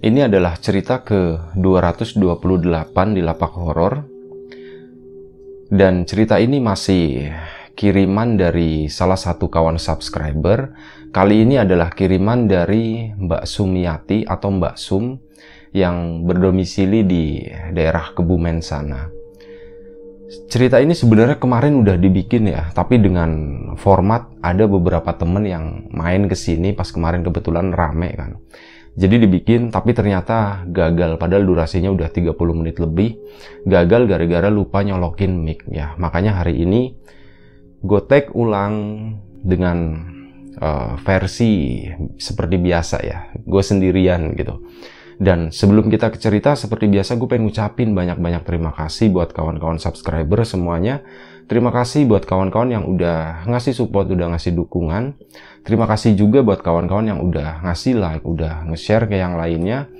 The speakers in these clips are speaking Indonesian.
Ini adalah cerita ke 228 di lapak horor. Dan cerita ini masih kiriman dari salah satu kawan subscriber. Kali ini adalah kiriman dari Mbak Sumiati atau Mbak Sum yang berdomisili di daerah Kebumen sana. Cerita ini sebenarnya kemarin udah dibikin ya, tapi dengan format ada beberapa temen yang main ke sini pas kemarin kebetulan rame kan. Jadi dibikin tapi ternyata gagal padahal durasinya udah 30 menit lebih. Gagal gara-gara lupa nyolokin mic ya. Makanya hari ini gue take ulang dengan uh, versi seperti biasa ya. Gue sendirian gitu. Dan sebelum kita ke cerita, seperti biasa gue pengen ngucapin banyak-banyak terima kasih buat kawan-kawan subscriber semuanya. Terima kasih buat kawan-kawan yang udah ngasih support, udah ngasih dukungan. Terima kasih juga buat kawan-kawan yang udah ngasih like, udah nge-share ke yang lainnya.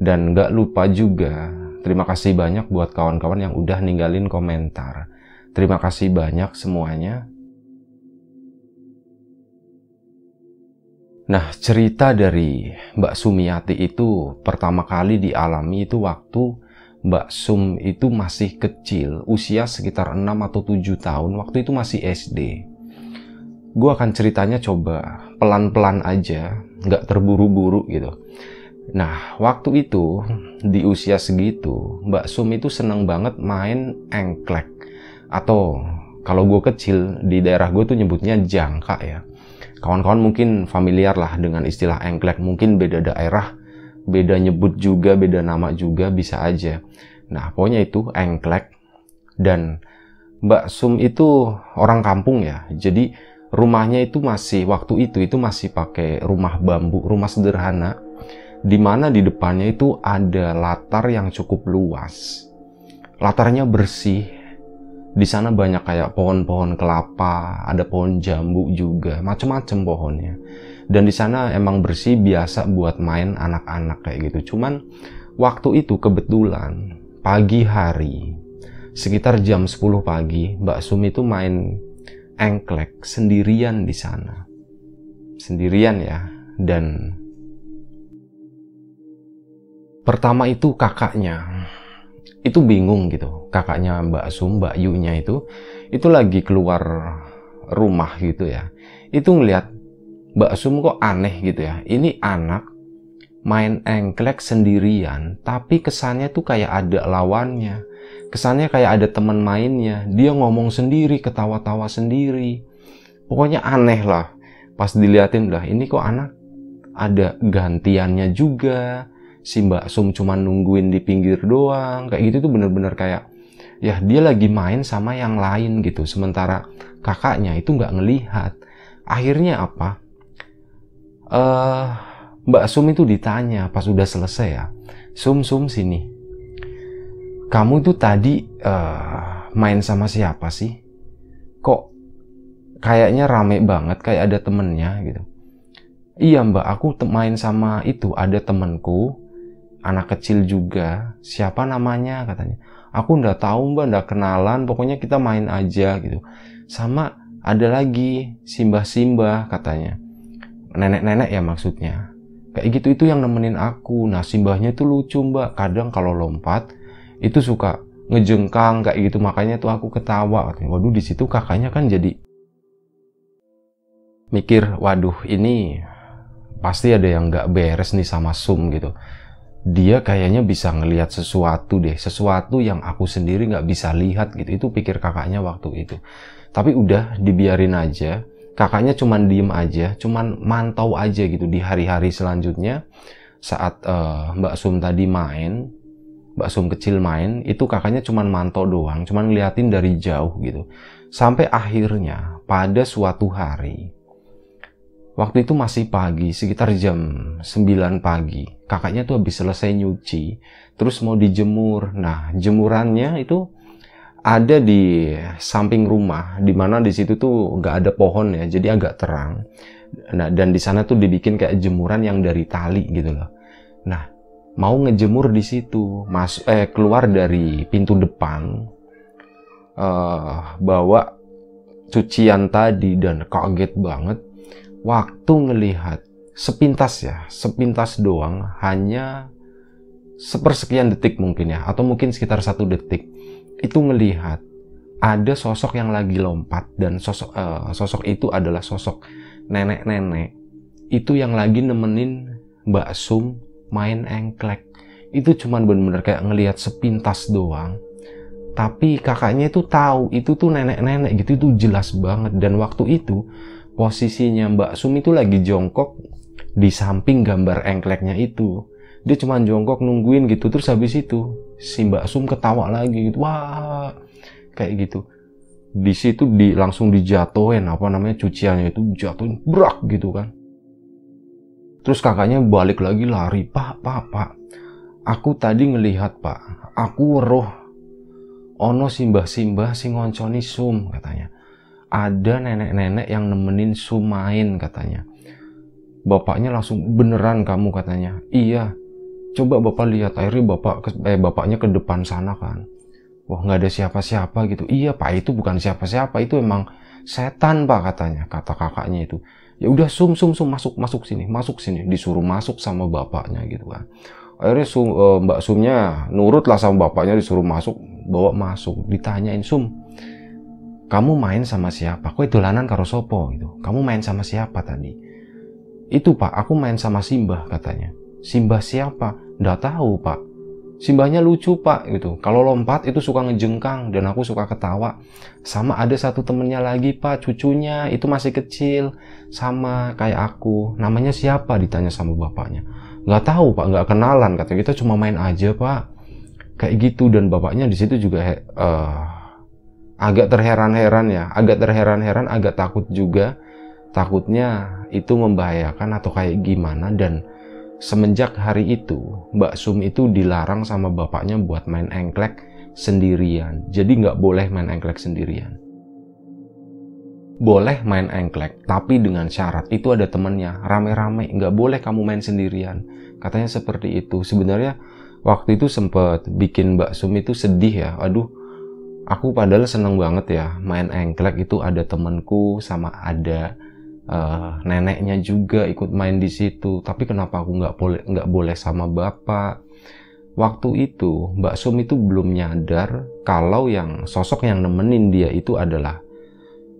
Dan gak lupa juga, terima kasih banyak buat kawan-kawan yang udah ninggalin komentar. Terima kasih banyak semuanya. Nah, cerita dari Mbak Sumiati itu pertama kali dialami itu waktu Mbak Sum itu masih kecil, usia sekitar 6 atau 7 tahun, waktu itu masih SD. Gue akan ceritanya coba pelan-pelan aja, nggak terburu-buru gitu. Nah, waktu itu di usia segitu, Mbak Sum itu seneng banget main engklek. Atau kalau gue kecil, di daerah gue tuh nyebutnya jangka ya Kawan-kawan mungkin familiar lah dengan istilah engklek, mungkin beda daerah, beda nyebut juga, beda nama juga bisa aja. Nah, pokoknya itu engklek dan Mbak Sum itu orang kampung ya. Jadi rumahnya itu masih waktu itu itu masih pakai rumah bambu, rumah sederhana di mana di depannya itu ada latar yang cukup luas. Latarnya bersih, di sana banyak kayak pohon-pohon kelapa, ada pohon jambu juga, macam-macam pohonnya. Dan di sana emang bersih biasa buat main anak-anak kayak gitu. Cuman waktu itu kebetulan pagi hari sekitar jam 10 pagi Mbak Sumi itu main engklek sendirian di sana. Sendirian ya. Dan pertama itu kakaknya itu bingung gitu kakaknya Mbak Sum Mbak Yu-nya itu itu lagi keluar rumah gitu ya itu ngelihat Mbak Sum kok aneh gitu ya. Ini anak main engklek sendirian tapi kesannya tuh kayak ada lawannya. Kesannya kayak ada teman mainnya. Dia ngomong sendiri ketawa-tawa sendiri. Pokoknya aneh lah. Pas diliatin lah ini kok anak ada gantiannya juga. Si Mbak Sum cuma nungguin di pinggir doang. Kayak gitu tuh bener-bener kayak ya dia lagi main sama yang lain gitu sementara kakaknya itu nggak ngelihat. Akhirnya apa uh, Mbak Sum itu ditanya pas udah selesai ya Sum Sum sini. Kamu itu tadi uh, main sama siapa sih? Kok kayaknya rame banget kayak ada temennya gitu. Iya mbak aku main sama itu ada temenku anak kecil juga. Siapa namanya? katanya. Aku ndak tahu mbak ndak kenalan pokoknya kita main aja gitu. Sama ada lagi simbah-simbah katanya nenek-nenek ya maksudnya. Kayak gitu itu yang nemenin aku. Nah simbahnya itu lucu mbak. Kadang kalau lompat itu suka ngejengkang kayak gitu. Makanya tuh aku ketawa. Waduh di situ kakaknya kan jadi mikir waduh ini pasti ada yang nggak beres nih sama Sum gitu. Dia kayaknya bisa ngelihat sesuatu deh, sesuatu yang aku sendiri nggak bisa lihat gitu. Itu pikir kakaknya waktu itu. Tapi udah dibiarin aja. Kakaknya cuman diem aja, cuman mantau aja gitu di hari-hari selanjutnya. Saat uh, Mbak Sum tadi main, Mbak Sum kecil main, itu kakaknya cuman mantau doang, cuman ngeliatin dari jauh gitu. Sampai akhirnya pada suatu hari, Waktu itu masih pagi, sekitar jam 9 pagi. Kakaknya tuh habis selesai nyuci, terus mau dijemur. Nah, jemurannya itu ada di samping rumah, di mana di situ tuh nggak ada pohon ya, jadi agak terang. Nah, dan di sana tuh dibikin kayak jemuran yang dari tali gitu loh. Nah, mau ngejemur di situ, mas eh keluar dari pintu depan, uh, bawa cucian tadi dan kaget banget waktu ngelihat sepintas ya, sepintas doang, hanya sepersekian detik mungkin ya, atau mungkin sekitar satu detik, itu ngelihat ada sosok yang lagi lompat dan sosok uh, sosok itu adalah sosok nenek-nenek itu yang lagi nemenin Mbak Sum main engklek. Itu cuman bener-bener kayak ngelihat sepintas doang. Tapi kakaknya itu tahu itu tuh nenek-nenek gitu itu jelas banget dan waktu itu posisinya Mbak Sum itu lagi jongkok di samping gambar engkleknya itu. Dia cuma jongkok nungguin gitu terus habis itu si Mbak Sum ketawa lagi gitu. Wah, kayak gitu. Di situ di langsung dijatuhin apa namanya cuciannya itu jatuhin brak gitu kan. Terus kakaknya balik lagi lari, "Pak, Pak, Pak. Aku tadi ngelihat, Pak. Aku roh ono simbah-simbah sing ngonconi sum," katanya ada nenek-nenek yang nemenin Sumain katanya. Bapaknya langsung beneran kamu katanya. Iya. Coba bapak lihat akhirnya bapak eh bapaknya ke depan sana kan. Wah nggak ada siapa-siapa gitu. Iya pak itu bukan siapa-siapa itu emang setan pak katanya kata kakaknya itu. Ya udah sum sum sum masuk masuk sini masuk sini disuruh masuk sama bapaknya gitu kan. Akhirnya sum, uh, Mbak Sumnya nurut lah sama bapaknya disuruh masuk bawa masuk ditanyain Sum kamu main sama siapa? Kok dolanan karo sopo gitu. Kamu main sama siapa tadi? Itu pak, aku main sama Simbah katanya. Simbah siapa? Nggak tahu pak. Simbahnya lucu pak gitu. Kalau lompat itu suka ngejengkang dan aku suka ketawa. Sama ada satu temennya lagi pak, cucunya itu masih kecil. Sama kayak aku. Namanya siapa? Ditanya sama bapaknya. Nggak tahu pak, nggak kenalan katanya. Kita cuma main aja pak. Kayak gitu dan bapaknya di situ juga uh, agak terheran-heran ya, agak terheran-heran, agak takut juga. Takutnya itu membahayakan atau kayak gimana dan semenjak hari itu Mbak Sum itu dilarang sama bapaknya buat main engklek sendirian. Jadi nggak boleh main engklek sendirian. Boleh main engklek, tapi dengan syarat itu ada temennya, rame-rame, nggak boleh kamu main sendirian. Katanya seperti itu. Sebenarnya waktu itu sempet bikin Mbak Sum itu sedih ya. Aduh, aku padahal seneng banget ya main engklek itu ada temenku sama ada uh, neneknya juga ikut main di situ. Tapi kenapa aku nggak boleh nggak boleh sama bapak? Waktu itu Mbak Sum itu belum nyadar kalau yang sosok yang nemenin dia itu adalah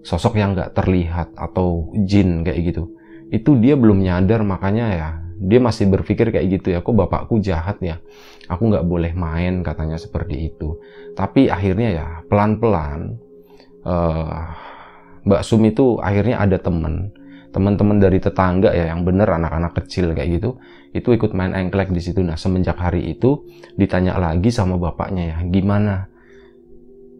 sosok yang nggak terlihat atau jin kayak gitu. Itu dia belum nyadar makanya ya dia masih berpikir kayak gitu ya kok bapakku jahat ya? Aku nggak boleh main katanya seperti itu. Tapi akhirnya ya pelan-pelan uh, Mbak Sum itu akhirnya ada temen. Teman-teman dari tetangga ya yang bener anak-anak kecil kayak gitu itu ikut main engklek di situ. Nah semenjak hari itu ditanya lagi sama bapaknya ya gimana?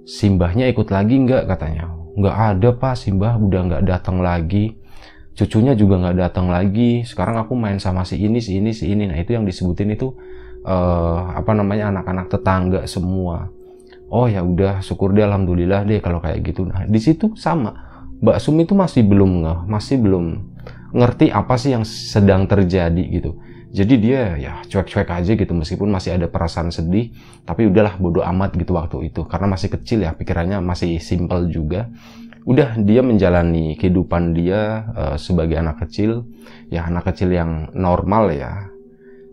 Simbahnya ikut lagi nggak? katanya. Nggak ada pak. Simbah udah nggak datang lagi. Cucunya juga nggak datang lagi. Sekarang aku main sama si ini si ini si ini. Nah itu yang disebutin itu uh, apa namanya anak-anak tetangga semua. Oh ya udah syukur deh alhamdulillah deh kalau kayak gitu. Nah di situ sama Mbak Sum itu masih belum ngeh masih belum ngerti apa sih yang sedang terjadi gitu. Jadi dia ya cuek-cuek aja gitu meskipun masih ada perasaan sedih tapi udahlah bodoh amat gitu waktu itu. Karena masih kecil ya pikirannya masih simple juga. Udah dia menjalani kehidupan dia uh, sebagai anak kecil. Ya anak kecil yang normal ya.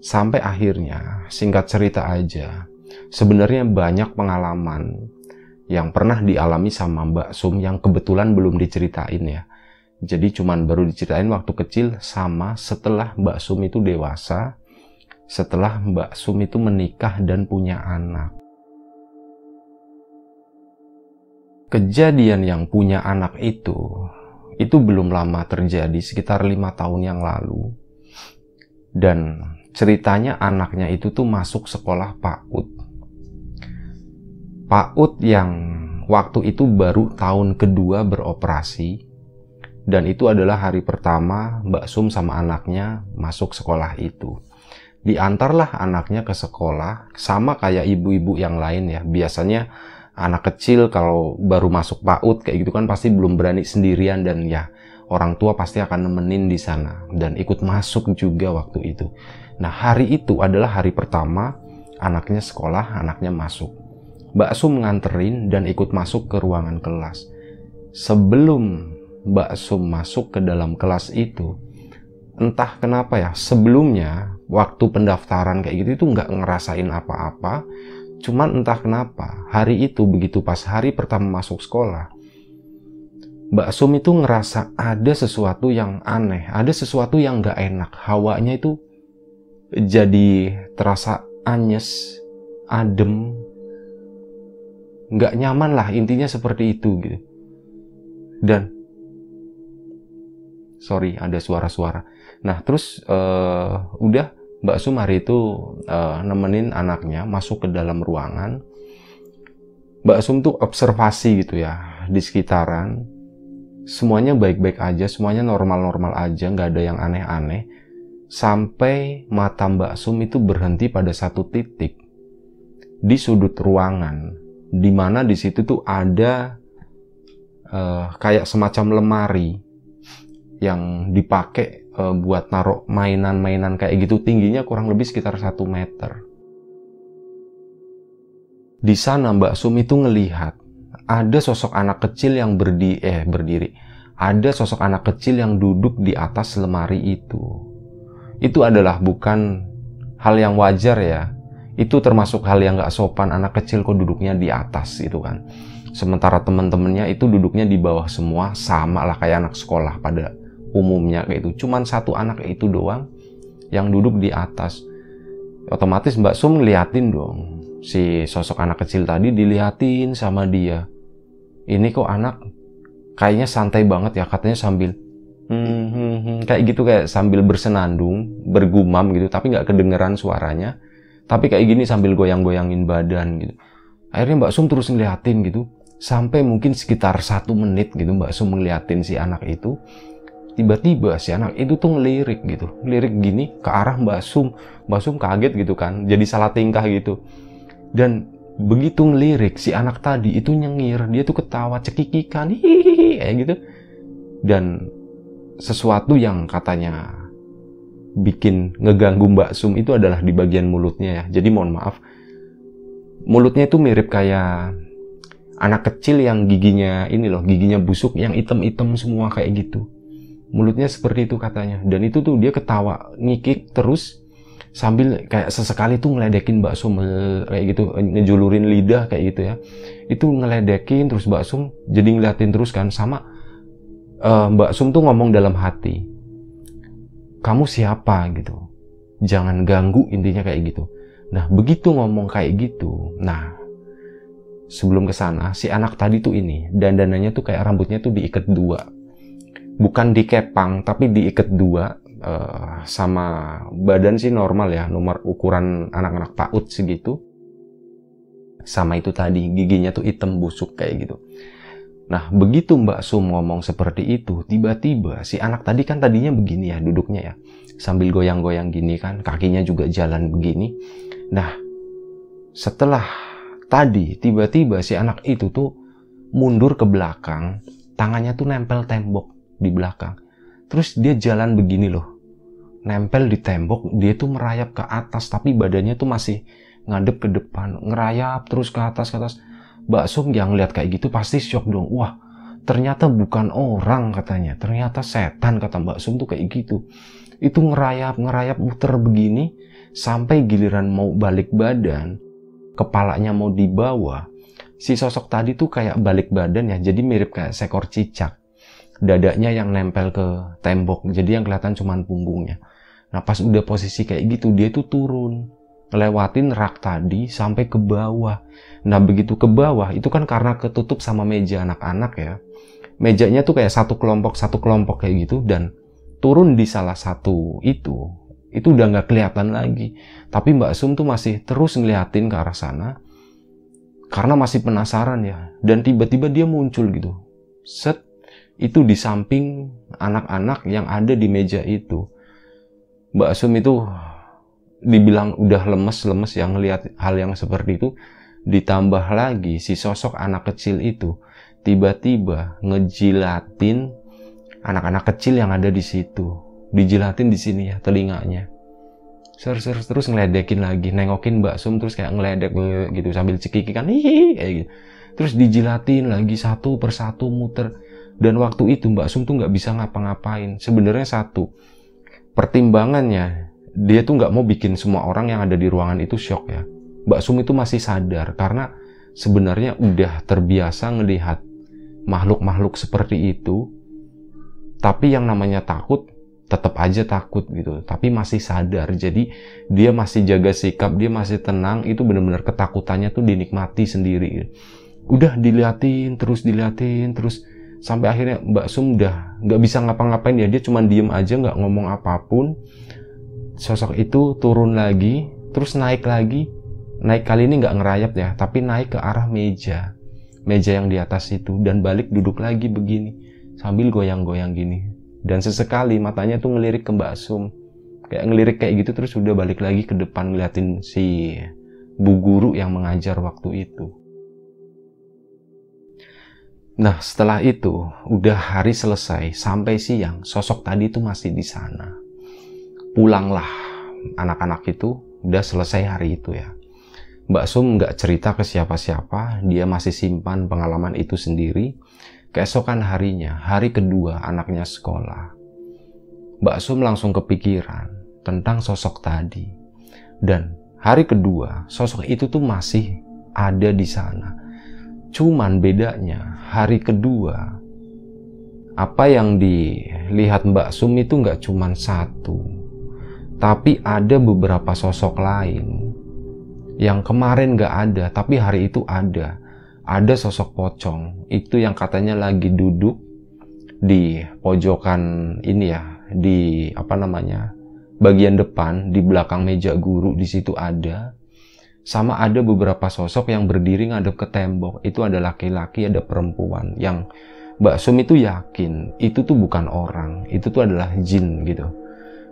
Sampai akhirnya singkat cerita aja sebenarnya banyak pengalaman yang pernah dialami sama Mbak Sum yang kebetulan belum diceritain ya. Jadi cuman baru diceritain waktu kecil sama setelah Mbak Sum itu dewasa setelah Mbak Sum itu menikah dan punya anak. Kejadian yang punya anak itu itu belum lama terjadi sekitar lima tahun yang lalu. Dan ceritanya anaknya itu tuh masuk sekolah PAUD PAUD yang waktu itu baru tahun kedua beroperasi Dan itu adalah hari pertama Mbak Sum sama anaknya masuk sekolah itu. Diantarlah anaknya ke sekolah, sama kayak ibu-ibu yang lain ya. Biasanya anak kecil kalau baru masuk PAUD kayak gitu kan pasti belum berani sendirian dan ya orang tua pasti akan nemenin di sana dan ikut masuk juga waktu itu. Nah hari itu adalah hari pertama anaknya sekolah, anaknya masuk. Mbak Sum nganterin dan ikut masuk ke ruangan kelas. Sebelum Mbak Sum masuk ke dalam kelas itu, entah kenapa ya, sebelumnya waktu pendaftaran kayak gitu itu nggak ngerasain apa-apa, cuman entah kenapa hari itu begitu pas hari pertama masuk sekolah, Mbak Sum itu ngerasa ada sesuatu yang aneh, ada sesuatu yang nggak enak, hawanya itu jadi terasa anyes, adem, nggak nyaman lah intinya seperti itu gitu. Dan sorry ada suara-suara. Nah terus uh, udah Mbak Sum hari itu uh, nemenin anaknya masuk ke dalam ruangan. Mbak Sum tuh observasi gitu ya di sekitaran. Semuanya baik-baik aja, semuanya normal-normal aja, nggak ada yang aneh-aneh. Sampai mata Mbak Sum itu berhenti pada satu titik di sudut ruangan, di mana di situ tuh ada uh, kayak semacam lemari yang dipakai e, buat naruh mainan-mainan kayak gitu tingginya kurang lebih sekitar satu meter. Di sana Mbak Sum itu ngelihat ada sosok anak kecil yang berdi eh berdiri. Ada sosok anak kecil yang duduk di atas lemari itu. Itu adalah bukan hal yang wajar ya. Itu termasuk hal yang gak sopan. Anak kecil kok duduknya di atas itu kan. Sementara teman-temannya itu duduknya di bawah semua sama lah kayak anak sekolah pada umumnya kayak itu cuman satu anak itu doang yang duduk di atas. Otomatis Mbak Sum ngeliatin dong. Si sosok anak kecil tadi dilihatin sama dia. Ini kok anak kayaknya santai banget ya katanya sambil hmm, hmm, hmm, kayak gitu kayak sambil bersenandung bergumam gitu tapi nggak kedengeran suaranya tapi kayak gini sambil goyang-goyangin badan gitu. Akhirnya Mbak Sum terus ngeliatin gitu. Sampai mungkin sekitar satu menit gitu Mbak Sum ngeliatin si anak itu. Tiba-tiba si anak itu tuh ngelirik gitu. Ngelirik gini ke arah Mbak Sum. Mbak Sum kaget gitu kan. Jadi salah tingkah gitu. Dan begitu ngelirik si anak tadi itu nyengir. Dia tuh ketawa cekikikan hihihi kayak gitu. Dan sesuatu yang katanya bikin ngeganggu Mbak Sum itu adalah di bagian mulutnya ya. Jadi mohon maaf mulutnya itu mirip kayak anak kecil yang giginya ini loh giginya busuk yang item-item semua kayak gitu. Mulutnya seperti itu katanya. Dan itu tuh dia ketawa ngikik terus sambil kayak sesekali tuh ngeledekin Mbak Sum kayak gitu ngejulurin lidah kayak gitu ya. Itu ngeledekin terus Mbak Sum jadi ngeliatin terus kan sama uh, Mbak Sum tuh ngomong dalam hati kamu siapa gitu? Jangan ganggu intinya kayak gitu. Nah begitu ngomong kayak gitu nah sebelum ke sana si anak tadi tuh ini dan dananya tuh kayak rambutnya tuh diikat dua. Bukan dikepang tapi diikat dua uh, sama badan sih normal ya nomor ukuran anak-anak PAUD segitu. Sama itu tadi giginya tuh hitam busuk kayak gitu nah begitu Mbak Sum ngomong seperti itu tiba-tiba si anak tadi kan tadinya begini ya duduknya ya sambil goyang-goyang gini kan kakinya juga jalan begini nah setelah tadi tiba-tiba si anak itu tuh mundur ke belakang tangannya tuh nempel tembok di belakang. Terus dia jalan begini loh. Nempel di tembok, dia tuh merayap ke atas tapi badannya tuh masih ngadep ke depan, ngerayap terus ke atas ke atas. Mbak Sum yang lihat kayak gitu pasti shock dong. Wah, ternyata bukan orang katanya. Ternyata setan kata Mbak Sum tuh kayak gitu. Itu ngerayap, ngerayap muter begini sampai giliran mau balik badan, kepalanya mau dibawa. Si sosok tadi tuh kayak balik badan ya, jadi mirip kayak seekor cicak dadanya yang nempel ke tembok jadi yang kelihatan cuma punggungnya nah pas udah posisi kayak gitu dia tuh turun ngelewatin rak tadi sampai ke bawah. Nah begitu ke bawah itu kan karena ketutup sama meja anak-anak ya. Mejanya tuh kayak satu kelompok satu kelompok kayak gitu dan turun di salah satu itu itu udah nggak kelihatan lagi. Tapi Mbak Sum tuh masih terus ngeliatin ke arah sana karena masih penasaran ya. Dan tiba-tiba dia muncul gitu. Set itu di samping anak-anak yang ada di meja itu. Mbak Sum itu dibilang udah lemes-lemes yang lihat hal yang seperti itu ditambah lagi si sosok anak kecil itu tiba-tiba ngejilatin anak-anak kecil yang ada di situ. Dijilatin di sini ya telinganya. Ser ser terus ngeledekin lagi nengokin Mbak Sum terus kayak ngeledek gitu sambil cekikikan hihi kayak gitu. Terus dijilatin lagi satu persatu muter. Dan waktu itu Mbak Sum tuh nggak bisa ngapa-ngapain. Sebenarnya satu pertimbangannya dia tuh nggak mau bikin semua orang yang ada di ruangan itu shock ya. Mbak Sum itu masih sadar karena sebenarnya udah terbiasa ngelihat makhluk-makhluk seperti itu. Tapi yang namanya takut tetap aja takut gitu, tapi masih sadar. Jadi dia masih jaga sikap, dia masih tenang, itu benar-benar ketakutannya tuh dinikmati sendiri. Udah diliatin, terus diliatin, terus sampai akhirnya Mbak Sum udah nggak bisa ngapa-ngapain ya, dia cuma diem aja nggak ngomong apa pun sosok itu turun lagi, terus naik lagi. Naik kali ini nggak ngerayap ya, tapi naik ke arah meja. Meja yang di atas itu. Dan balik duduk lagi begini. Sambil goyang-goyang gini. Dan sesekali matanya tuh ngelirik ke Mbak Sum. Kayak ngelirik kayak gitu terus udah balik lagi ke depan ngeliatin si bu guru yang mengajar waktu itu. Nah, setelah itu, udah hari selesai, sampai siang, sosok tadi itu masih di sana pulanglah anak-anak itu udah selesai hari itu ya. Mbak Sum nggak cerita ke siapa-siapa, dia masih simpan pengalaman itu sendiri. Keesokan harinya, hari kedua anaknya sekolah. Mbak Sum langsung kepikiran tentang sosok tadi. Dan hari kedua, sosok itu tuh masih ada di sana. Cuman bedanya, hari kedua, apa yang dilihat Mbak Sum itu nggak cuman satu, tapi ada beberapa sosok lain. Yang kemarin gak ada, tapi hari itu ada. Ada sosok pocong, itu yang katanya lagi duduk di pojokan ini ya, di apa namanya, bagian depan, di belakang meja guru, di situ ada. Sama ada beberapa sosok yang berdiri ngadep ke tembok, itu ada laki-laki, ada perempuan, yang Mbak Sum itu yakin, itu tuh bukan orang, itu tuh adalah jin gitu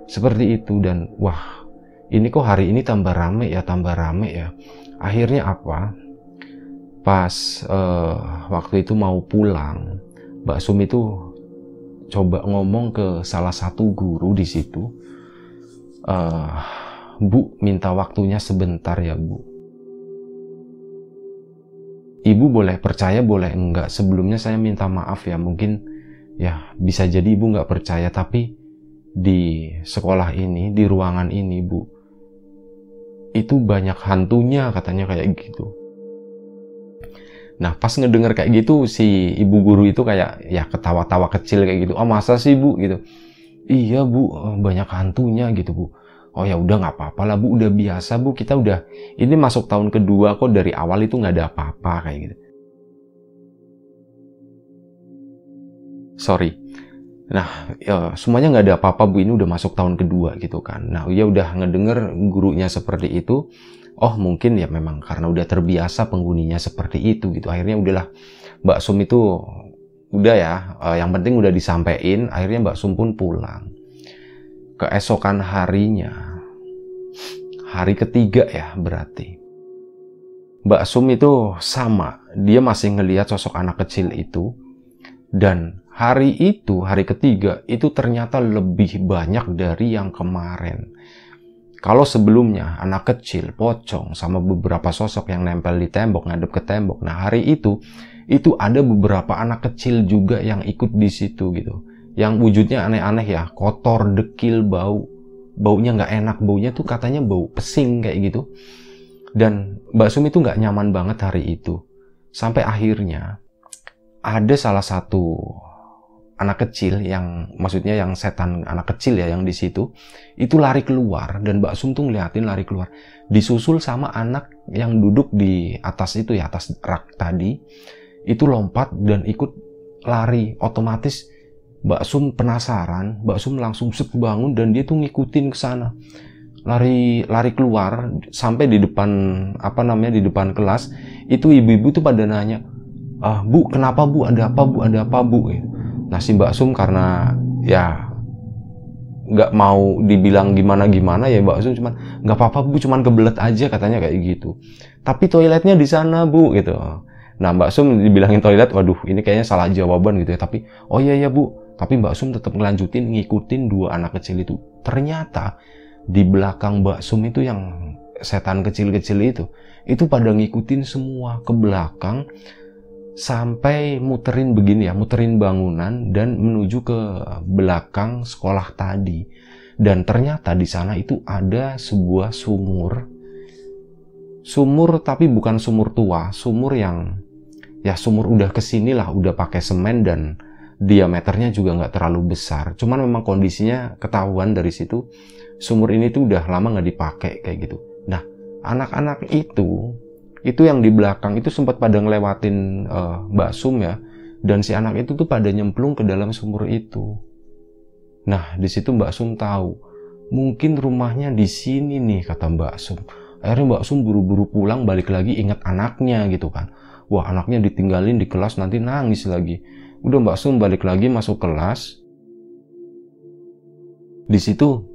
seperti itu dan wah ini kok hari ini tambah rame ya tambah rame ya. Akhirnya apa? Pas uh, waktu itu mau pulang Mbak Sum itu coba ngomong ke salah satu guru di situ uh, Bu minta waktunya sebentar ya Bu. Ibu boleh percaya boleh enggak? Sebelumnya saya minta maaf ya mungkin ya bisa jadi ibu nggak percaya tapi di sekolah ini, di ruangan ini, Bu, itu banyak hantunya katanya kayak gitu. Nah, pas ngedenger kayak gitu, si ibu guru itu kayak ya ketawa-tawa kecil kayak gitu. Oh, masa sih, Bu? gitu. Iya, Bu, banyak hantunya gitu, Bu. Oh ya udah nggak apa-apa lah bu, udah biasa bu. Kita udah ini masuk tahun kedua kok dari awal itu nggak ada apa-apa kayak gitu. Sorry, Nah, ya, semuanya nggak ada apa-apa bu, ini udah masuk tahun kedua gitu kan. Nah, ya udah ngedenger gurunya seperti itu. Oh, mungkin ya memang karena udah terbiasa penghuninya seperti itu gitu. Akhirnya udahlah Mbak Sum itu udah ya, uh, yang penting udah disampaikan. Akhirnya Mbak Sum pun pulang. Keesokan harinya, hari ketiga ya berarti. Mbak Sum itu sama, dia masih ngelihat sosok anak kecil itu dan hari itu, hari ketiga, itu ternyata lebih banyak dari yang kemarin. Kalau sebelumnya anak kecil, pocong, sama beberapa sosok yang nempel di tembok, ngadep ke tembok. Nah hari itu, itu ada beberapa anak kecil juga yang ikut di situ gitu. Yang wujudnya aneh-aneh ya, kotor, dekil, bau. Baunya nggak enak, baunya tuh katanya bau pesing kayak gitu. Dan Mbak Sum itu nggak nyaman banget hari itu. Sampai akhirnya ada salah satu anak kecil yang maksudnya yang setan anak kecil ya yang di situ itu lari keluar dan Mbak Sum tuh ngeliatin lari keluar. Disusul sama anak yang duduk di atas itu ya atas rak tadi itu lompat dan ikut lari. Otomatis Mbak Sum penasaran Mbak Sum langsung set bangun dan dia tuh ngikutin ke sana. Lari lari keluar sampai di depan apa namanya di depan kelas itu ibu-ibu tuh pada nanya ah bu kenapa bu? Ada apa bu? Ada apa bu? Gitu Nah si Mbak Sum karena ya nggak mau dibilang gimana gimana ya Mbak Sum cuman nggak apa-apa bu cuman kebelet aja katanya kayak gitu. Tapi toiletnya di sana bu gitu. Nah Mbak Sum dibilangin toilet waduh ini kayaknya salah jawaban gitu ya. Tapi oh iya ya bu. Tapi Mbak Sum tetap ngelanjutin ngikutin dua anak kecil itu. Ternyata di belakang Mbak Sum itu yang setan kecil-kecil itu itu pada ngikutin semua ke belakang sampai muterin begini ya, muterin bangunan dan menuju ke belakang sekolah tadi. Dan ternyata di sana itu ada sebuah sumur. Sumur tapi bukan sumur tua, sumur yang ya sumur udah ke sini lah, udah pakai semen dan diameternya juga nggak terlalu besar. Cuman memang kondisinya ketahuan dari situ sumur ini tuh udah lama nggak dipakai kayak gitu. Nah, anak-anak itu itu yang di belakang itu sempat pada ngelewatin uh, Mbak Sum ya dan si anak itu tuh pada nyemplung ke dalam sumur itu. Nah, di situ Mbak Sum tahu mungkin rumahnya di sini nih kata Mbak Sum. Akhirnya Mbak Sum buru-buru pulang balik lagi ingat anaknya gitu kan. Wah, anaknya ditinggalin di kelas nanti nangis lagi. Udah Mbak Sum balik lagi masuk kelas. Di situ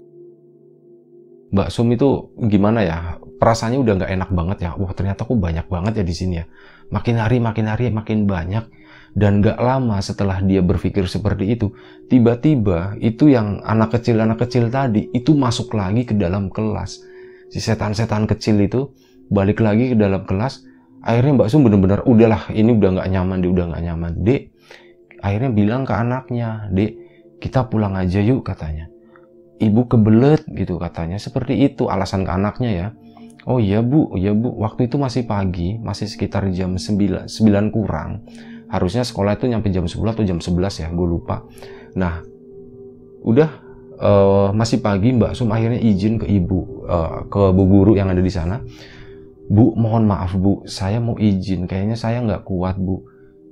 Mbak Sum itu gimana ya perasaannya udah nggak enak banget ya. Wah ternyata aku banyak banget ya di sini ya. Makin hari makin hari makin banyak. Dan gak lama setelah dia berpikir seperti itu, tiba-tiba itu yang anak kecil anak kecil tadi itu masuk lagi ke dalam kelas. Si setan-setan kecil itu balik lagi ke dalam kelas. Akhirnya Mbak Sum bener-bener udahlah ini udah nggak nyaman, dia udah nggak nyaman. Dek, akhirnya bilang ke anaknya, dek kita pulang aja yuk katanya. Ibu kebelet gitu katanya. Seperti itu alasan ke anaknya ya Oh iya bu, iya bu, waktu itu masih pagi, masih sekitar jam 9, 9 kurang. Harusnya sekolah itu nyampe jam 10 atau jam 11 ya, gue lupa. Nah, udah uh, masih pagi Mbak Sum akhirnya izin ke ibu, uh, ke bu guru yang ada di sana. Bu, mohon maaf bu, saya mau izin, kayaknya saya nggak kuat bu.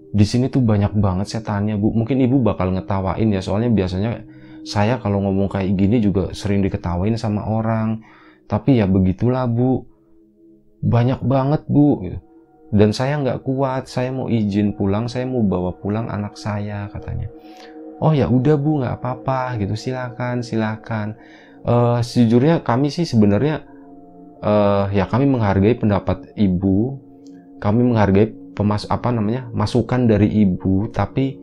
Di sini tuh banyak banget setannya bu, mungkin ibu bakal ngetawain ya, soalnya biasanya saya kalau ngomong kayak gini juga sering diketawain sama orang tapi ya begitulah bu, banyak banget bu. Gitu. Dan saya nggak kuat, saya mau izin pulang, saya mau bawa pulang anak saya katanya. Oh ya udah bu, nggak apa-apa gitu, silakan, silakan. Uh, sejujurnya kami sih sebenarnya uh, ya kami menghargai pendapat ibu, kami menghargai pemas apa namanya masukan dari ibu, tapi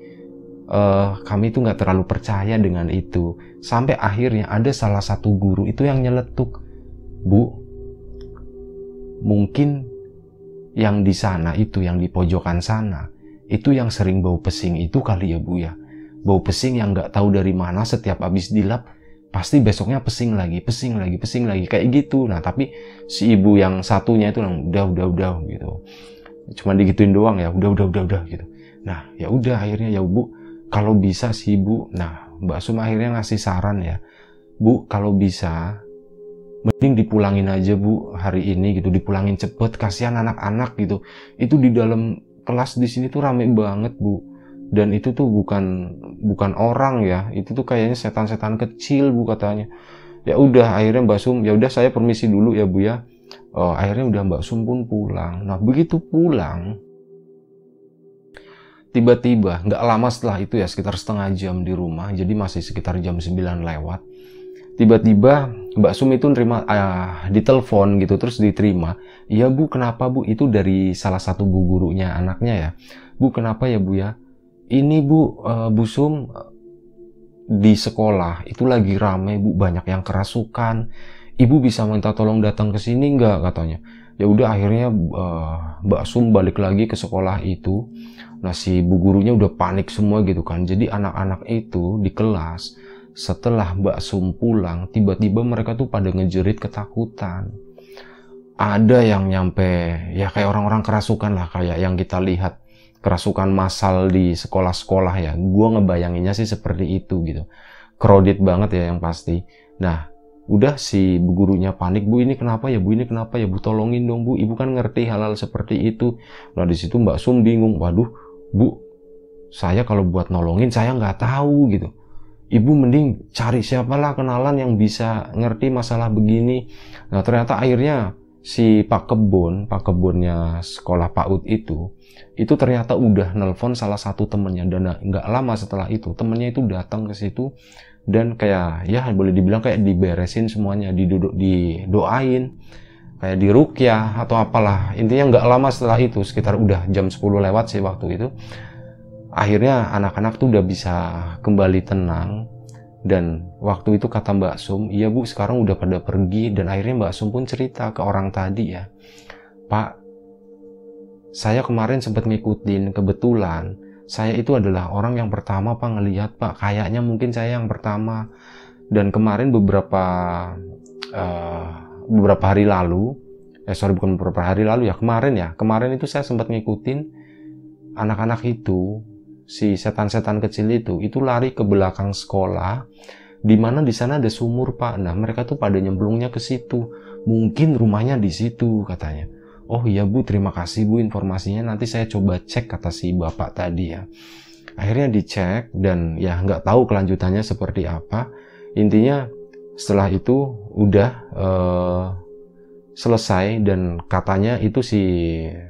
uh, kami itu nggak terlalu percaya dengan itu. Sampai akhirnya ada salah satu guru itu yang nyeletuk, Bu, mungkin yang di sana itu, yang di pojokan sana, itu yang sering bau pesing itu kali ya Bu ya. Bau pesing yang nggak tahu dari mana setiap habis dilap, pasti besoknya pesing lagi, pesing lagi, pesing lagi, kayak gitu. Nah tapi si ibu yang satunya itu yang udah, udah, udah gitu. Cuma digituin doang ya, udah, udah, udah, udah gitu. Nah ya udah akhirnya ya Bu, kalau bisa si ibu, nah Mbak Sum akhirnya ngasih saran ya, Bu kalau bisa mending dipulangin aja bu hari ini gitu. Dipulangin cepet kasihan anak-anak gitu. Itu di dalam kelas di sini tuh rame banget bu. Dan itu tuh bukan bukan orang ya. Itu tuh kayaknya setan-setan kecil bu katanya. Ya udah akhirnya mbak Sum ya udah saya permisi dulu ya bu ya. Oh, akhirnya udah mbak Sum pun pulang. Nah begitu pulang tiba-tiba nggak lama setelah itu ya sekitar setengah jam di rumah jadi masih sekitar jam 9 lewat tiba-tiba Mbak Sum itu nerima uh, ditelepon gitu terus diterima. Iya bu kenapa bu? Itu dari salah satu bu gurunya anaknya ya. Bu kenapa ya bu ya? Ini bu uh, bu Sum di sekolah itu lagi rame bu banyak yang kerasukan. Ibu bisa minta tolong datang ke sini nggak? katanya. Ya udah akhirnya uh, Mbak Sum balik lagi ke sekolah itu nah si bu gurunya udah panik semua gitu kan jadi anak-anak itu di kelas setelah Mbak Sum pulang, tiba-tiba mereka tuh pada ngejerit ketakutan. Ada yang nyampe, ya kayak orang-orang kerasukan lah, kayak yang kita lihat kerasukan massal di sekolah-sekolah ya. Gue ngebayanginnya sih seperti itu gitu. Crowded banget ya yang pasti. Nah, udah si bu gurunya panik, bu ini kenapa ya, bu ini kenapa ya, bu tolongin dong bu, ibu kan ngerti hal-hal seperti itu. Nah di situ Mbak Sum bingung, waduh, bu, saya kalau buat nolongin saya nggak tahu gitu. Ibu mending cari siapalah kenalan yang bisa ngerti masalah begini. Nah ternyata akhirnya si Pak Kebun, Pak Kebunnya sekolah PAUD itu, itu ternyata udah nelpon salah satu temennya. Dan nggak lama setelah itu temennya itu datang ke situ dan kayak ya boleh dibilang kayak diberesin semuanya, diduduk didoain, kayak dirukyah atau apalah. Intinya nggak lama setelah itu, sekitar udah jam 10 lewat sih waktu itu. Akhirnya anak-anak tuh udah bisa kembali tenang dan waktu itu kata Mbak Sum, iya Bu sekarang udah pada pergi dan akhirnya Mbak Sum pun cerita ke orang tadi ya, Pak, saya kemarin sempat ngikutin kebetulan saya itu adalah orang yang pertama Pak ngelihat Pak, kayaknya mungkin saya yang pertama dan kemarin beberapa uh, beberapa hari lalu, eh sorry bukan beberapa hari lalu ya kemarin ya. Kemarin itu saya sempat ngikutin anak-anak itu si setan-setan kecil itu. Itu lari ke belakang sekolah di mana di sana ada sumur pak. Nah mereka tuh pada nyemplungnya ke situ. Mungkin rumahnya di situ katanya. Oh iya bu terima kasih bu informasinya. Nanti saya coba cek kata si bapak tadi ya. Akhirnya dicek dan ya nggak tahu kelanjutannya seperti apa. Intinya setelah itu udah uh, selesai dan katanya itu si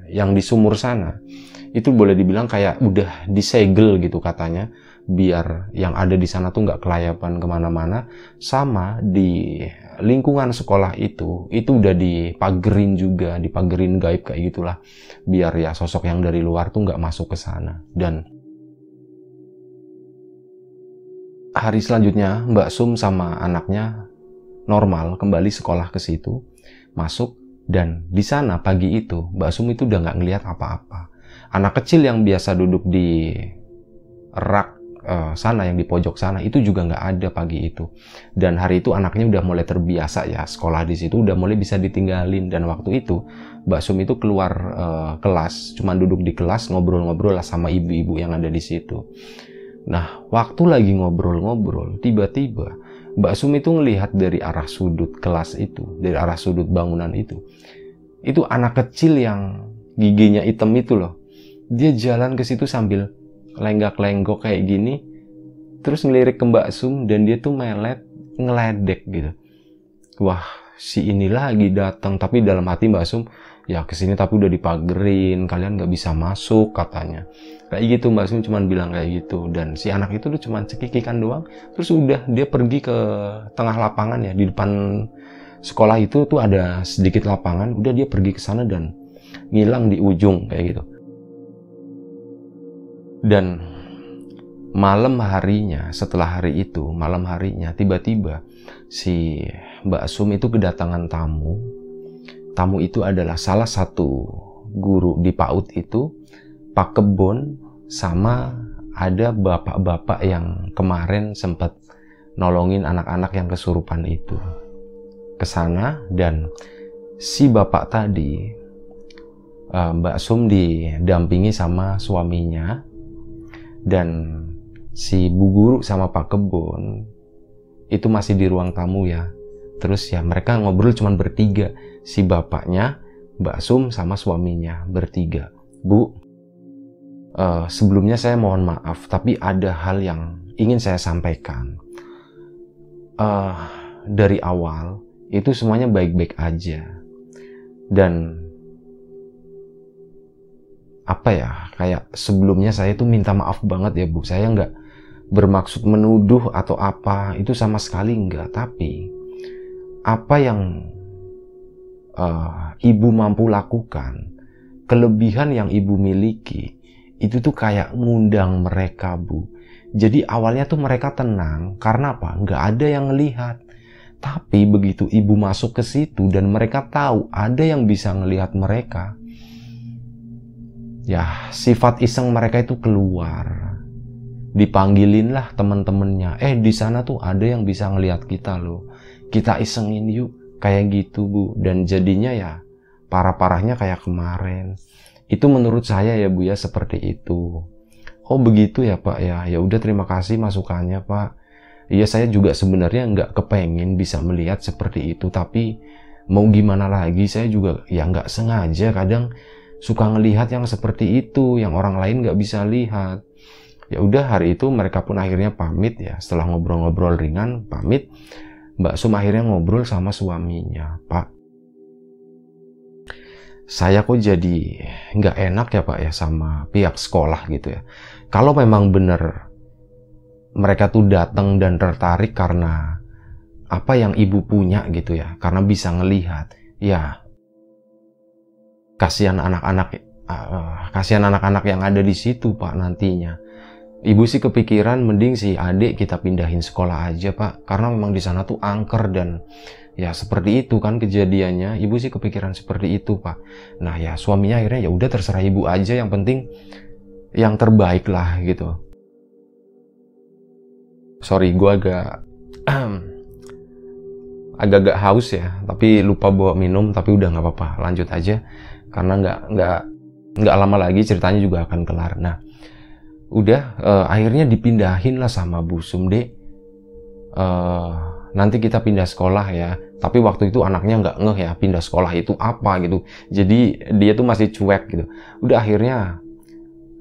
yang di sumur sana itu boleh dibilang kayak udah disegel gitu katanya biar yang ada di sana tuh nggak kelayapan ke mana-mana. Sama di lingkungan sekolah itu itu udah dipagerin juga dipagerin gaib kayak gitulah biar ya sosok yang dari luar tuh nggak masuk ke sana. Dan hari selanjutnya Mbak Sum sama anaknya normal kembali sekolah ke situ masuk dan di sana pagi itu Mbak Sum itu udah nggak ngelihat apa-apa. Anak kecil yang biasa duduk di rak uh, sana yang di pojok sana itu juga nggak ada pagi itu. Dan hari itu anaknya udah mulai terbiasa ya sekolah di situ udah mulai bisa ditinggalin. Dan waktu itu Mbak Sum itu keluar uh, kelas cuman duduk di kelas ngobrol-ngobrol lah sama ibu-ibu yang ada di situ nah waktu lagi ngobrol-ngobrol tiba-tiba Mbak Sum itu ngelihat dari arah sudut kelas itu dari arah sudut bangunan itu. Itu anak kecil yang giginya hitam itu loh. Dia jalan ke situ sambil lenggak-lenggok kayak gini terus ngelirik ke Mbak Sum dan dia tuh melet ngeledek gitu. Wah si ini lagi datang tapi dalam hati Mbak Sum ya ke sini tapi udah dipagerin kalian nggak bisa masuk katanya kayak gitu Mbak Sum cuman bilang kayak gitu. Dan si anak itu tuh cuman cekikikan doang. Terus udah dia pergi ke tengah lapangan ya. Di depan sekolah itu tuh ada sedikit lapangan. Udah dia pergi ke sana dan ngilang di ujung kayak gitu. Dan malam harinya, setelah hari itu, malam harinya, tiba-tiba si Mbak Sum itu kedatangan tamu. Tamu itu adalah salah satu guru di PAUD itu, Pak Kebon, sama ada bapak-bapak yang kemarin sempat nolongin anak-anak yang kesurupan itu. Ke sana dan si bapak tadi, eh, Mbak Sum didampingi sama suaminya dan si Bu Guru sama Pak Kebon itu masih di ruang tamu ya. Terus ya mereka ngobrol cuma bertiga. Si bapaknya, Mbak Sum sama suaminya bertiga. Bu, uh, sebelumnya saya mohon maaf, tapi ada hal yang ingin saya sampaikan. Uh, dari awal itu semuanya baik-baik aja. Dan apa ya kayak sebelumnya saya tuh minta maaf banget ya bu saya nggak bermaksud menuduh atau apa itu sama sekali nggak tapi apa yang uh, ibu mampu lakukan kelebihan yang ibu miliki itu tuh kayak ngundang mereka bu. Jadi awalnya tuh mereka tenang karena apa? Nggak ada yang ngelihat. Tapi begitu ibu masuk ke situ dan mereka tahu ada yang bisa ngelihat mereka ya sifat iseng mereka itu keluar. Dipanggilin lah teman-temannya. Eh di sana tuh ada yang bisa ngelihat kita loh. Kita isengin yuk kayak gitu bu. Dan jadinya ya parah-parahnya kayak kemarin itu menurut saya ya bu ya seperti itu. Oh begitu ya pak ya. Ya udah terima kasih masukannya pak. Iya saya juga sebenarnya nggak kepengen bisa melihat seperti itu tapi mau gimana lagi saya juga ya nggak sengaja kadang suka ngelihat yang seperti itu yang orang lain nggak bisa lihat. Ya udah hari itu mereka pun akhirnya pamit ya. Setelah ngobrol-ngobrol ringan pamit. Mbak Sum akhirnya ngobrol sama suaminya Pak saya kok jadi nggak enak ya Pak ya sama pihak sekolah gitu ya. Kalau memang benar mereka tuh datang dan tertarik karena apa yang ibu punya gitu ya, karena bisa ngelihat, ya kasihan anak-anak, uh, kasihan anak-anak yang ada di situ Pak nantinya. Ibu sih kepikiran mending si adik kita pindahin sekolah aja Pak, karena memang di sana tuh angker dan ya seperti itu kan kejadiannya. Ibu sih kepikiran seperti itu pak. Nah ya suaminya akhirnya ya udah terserah ibu aja. Yang penting yang terbaik lah gitu. Sorry gue agak agak-agak haus ya. Tapi lupa bawa minum tapi udah nggak apa-apa. Lanjut aja. Karena nggak nggak nggak lama lagi ceritanya juga akan kelar. Nah udah uh, akhirnya dipindahin lah sama Bu Sumde. Uh, nanti kita pindah sekolah ya. Tapi waktu itu anaknya nggak ngeh ya pindah sekolah itu apa gitu. Jadi dia tuh masih cuek gitu. Udah akhirnya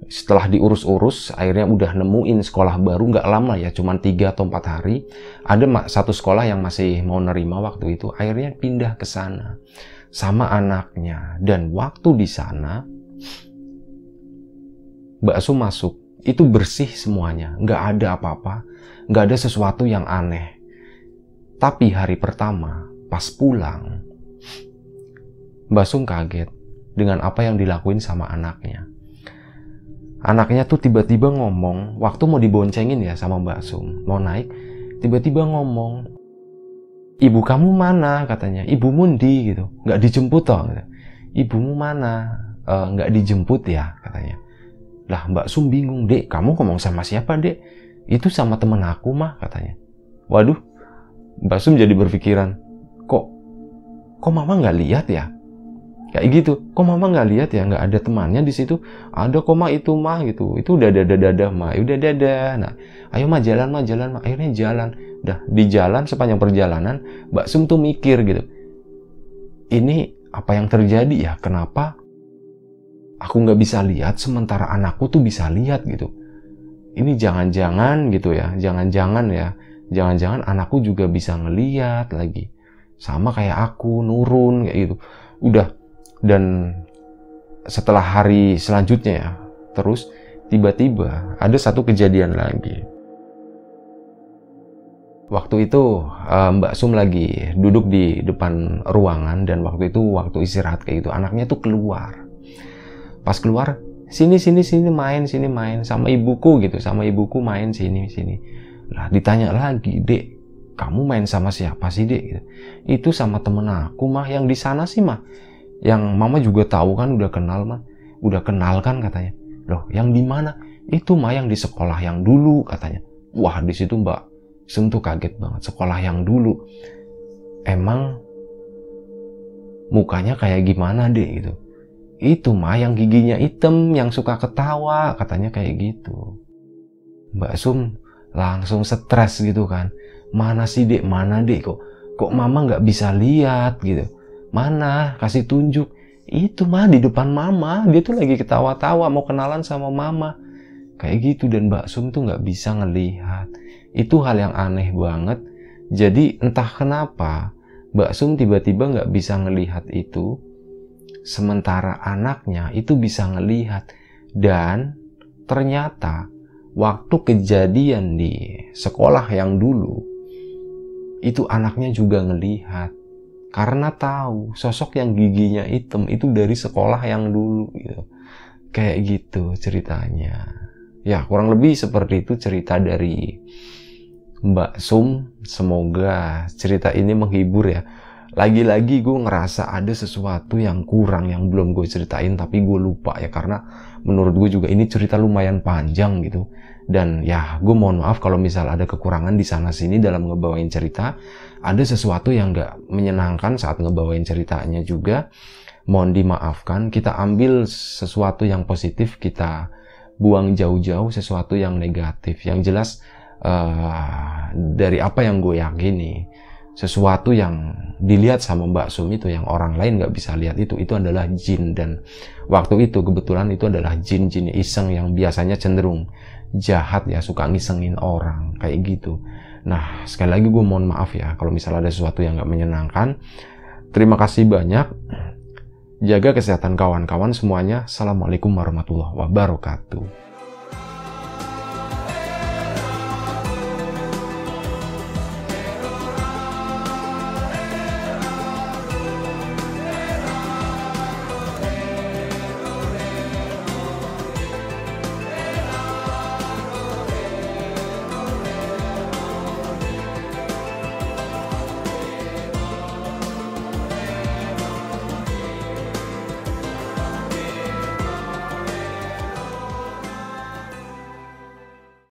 setelah diurus-urus akhirnya udah nemuin sekolah baru nggak lama ya cuman tiga atau empat hari ada satu sekolah yang masih mau nerima waktu itu akhirnya pindah ke sana sama anaknya dan waktu di sana bakso masuk itu bersih semuanya nggak ada apa-apa nggak ada sesuatu yang aneh tapi hari pertama, pas pulang, Mbak Sum kaget dengan apa yang dilakuin sama anaknya. Anaknya tuh tiba-tiba ngomong, waktu mau diboncengin ya sama Mbak Sum, mau naik, tiba-tiba ngomong, ibu kamu mana katanya, ibu Mundi gitu, nggak dijemput toh, gitu. ibumu mana, e, nggak dijemput ya katanya. Lah Mbak Sum bingung, dek, kamu ngomong sama siapa dek? Itu sama temen aku mah katanya. Waduh, Mbak Sum jadi berpikiran, kok kok mama nggak lihat ya? Kayak gitu, kok mama nggak lihat ya? Nggak ada temannya di situ? Ada kok mah itu mah gitu. Itu udah dada dada mah, udah dada. Nah, ayo mah jalan mah jalan mah. Akhirnya jalan. Dah di jalan sepanjang perjalanan, Mbak Sum tuh mikir gitu. Ini apa yang terjadi ya? Kenapa aku nggak bisa lihat sementara anakku tuh bisa lihat gitu? Ini jangan-jangan gitu ya, jangan-jangan ya jangan-jangan anakku juga bisa ngeliat lagi. Sama kayak aku nurun kayak gitu. Udah. Dan setelah hari selanjutnya ya terus tiba-tiba ada satu kejadian lagi. Waktu itu eh, Mbak Sum lagi duduk di depan ruangan dan waktu itu waktu istirahat kayak gitu. Anaknya tuh keluar. Pas keluar sini sini sini main sini main. Sama ibuku gitu sama ibuku main sini sini lah ditanya lagi, dek, kamu main sama siapa sih dek? Gitu. Itu sama temen aku mah, yang di sana sih mah. Yang mama juga tahu kan udah kenal mah, udah kenal kan katanya. Loh, yang di mana? Itu mah yang di sekolah yang dulu katanya. Wah di situ mbak sentuh kaget banget. Sekolah yang dulu. Emang mukanya kayak gimana dek gitu. Itu mah yang giginya hitam, yang suka ketawa, katanya kayak gitu. Mbak Sum langsung stres gitu kan. Mana sih dek mana dek kok kok mama nggak bisa lihat gitu? Mana? Kasih tunjuk. Itu mah di depan mama. Dia tuh lagi ketawa-tawa mau kenalan sama mama. Kayak gitu. Dan Mbak Sum tuh nggak bisa ngelihat. Itu hal yang aneh banget. Jadi entah kenapa Mbak Sum tiba-tiba nggak bisa ngelihat itu. Sementara anaknya itu bisa ngelihat. Dan ternyata waktu kejadian di sekolah yang dulu, itu anaknya juga ngelihat. Karena tahu sosok yang giginya hitam itu dari sekolah yang dulu gitu. Kayak gitu ceritanya. Ya kurang lebih seperti itu cerita dari Mbak Sum. Semoga cerita ini menghibur ya lagi-lagi gue ngerasa ada sesuatu yang kurang yang belum gue ceritain tapi gue lupa ya karena menurut gue juga ini cerita lumayan panjang gitu dan ya gue mohon maaf kalau misal ada kekurangan di sana sini dalam ngebawain cerita. Ada sesuatu yang gak menyenangkan saat ngebawain ceritanya juga. Mohon dimaafkan. Kita ambil sesuatu yang positif kita buang jauh-jauh sesuatu yang negatif. Yang jelas uh, dari apa yang gue yakini sesuatu yang dilihat sama Mbak Sum itu yang orang lain nggak bisa lihat itu itu adalah jin. Dan waktu itu kebetulan itu adalah jin-jin iseng yang biasanya cenderung jahat ya suka ngisengin orang kayak gitu nah sekali lagi gue mohon maaf ya kalau misalnya ada sesuatu yang nggak menyenangkan terima kasih banyak Jaga kesehatan kawan-kawan semuanya. Assalamualaikum warahmatullahi wabarakatuh.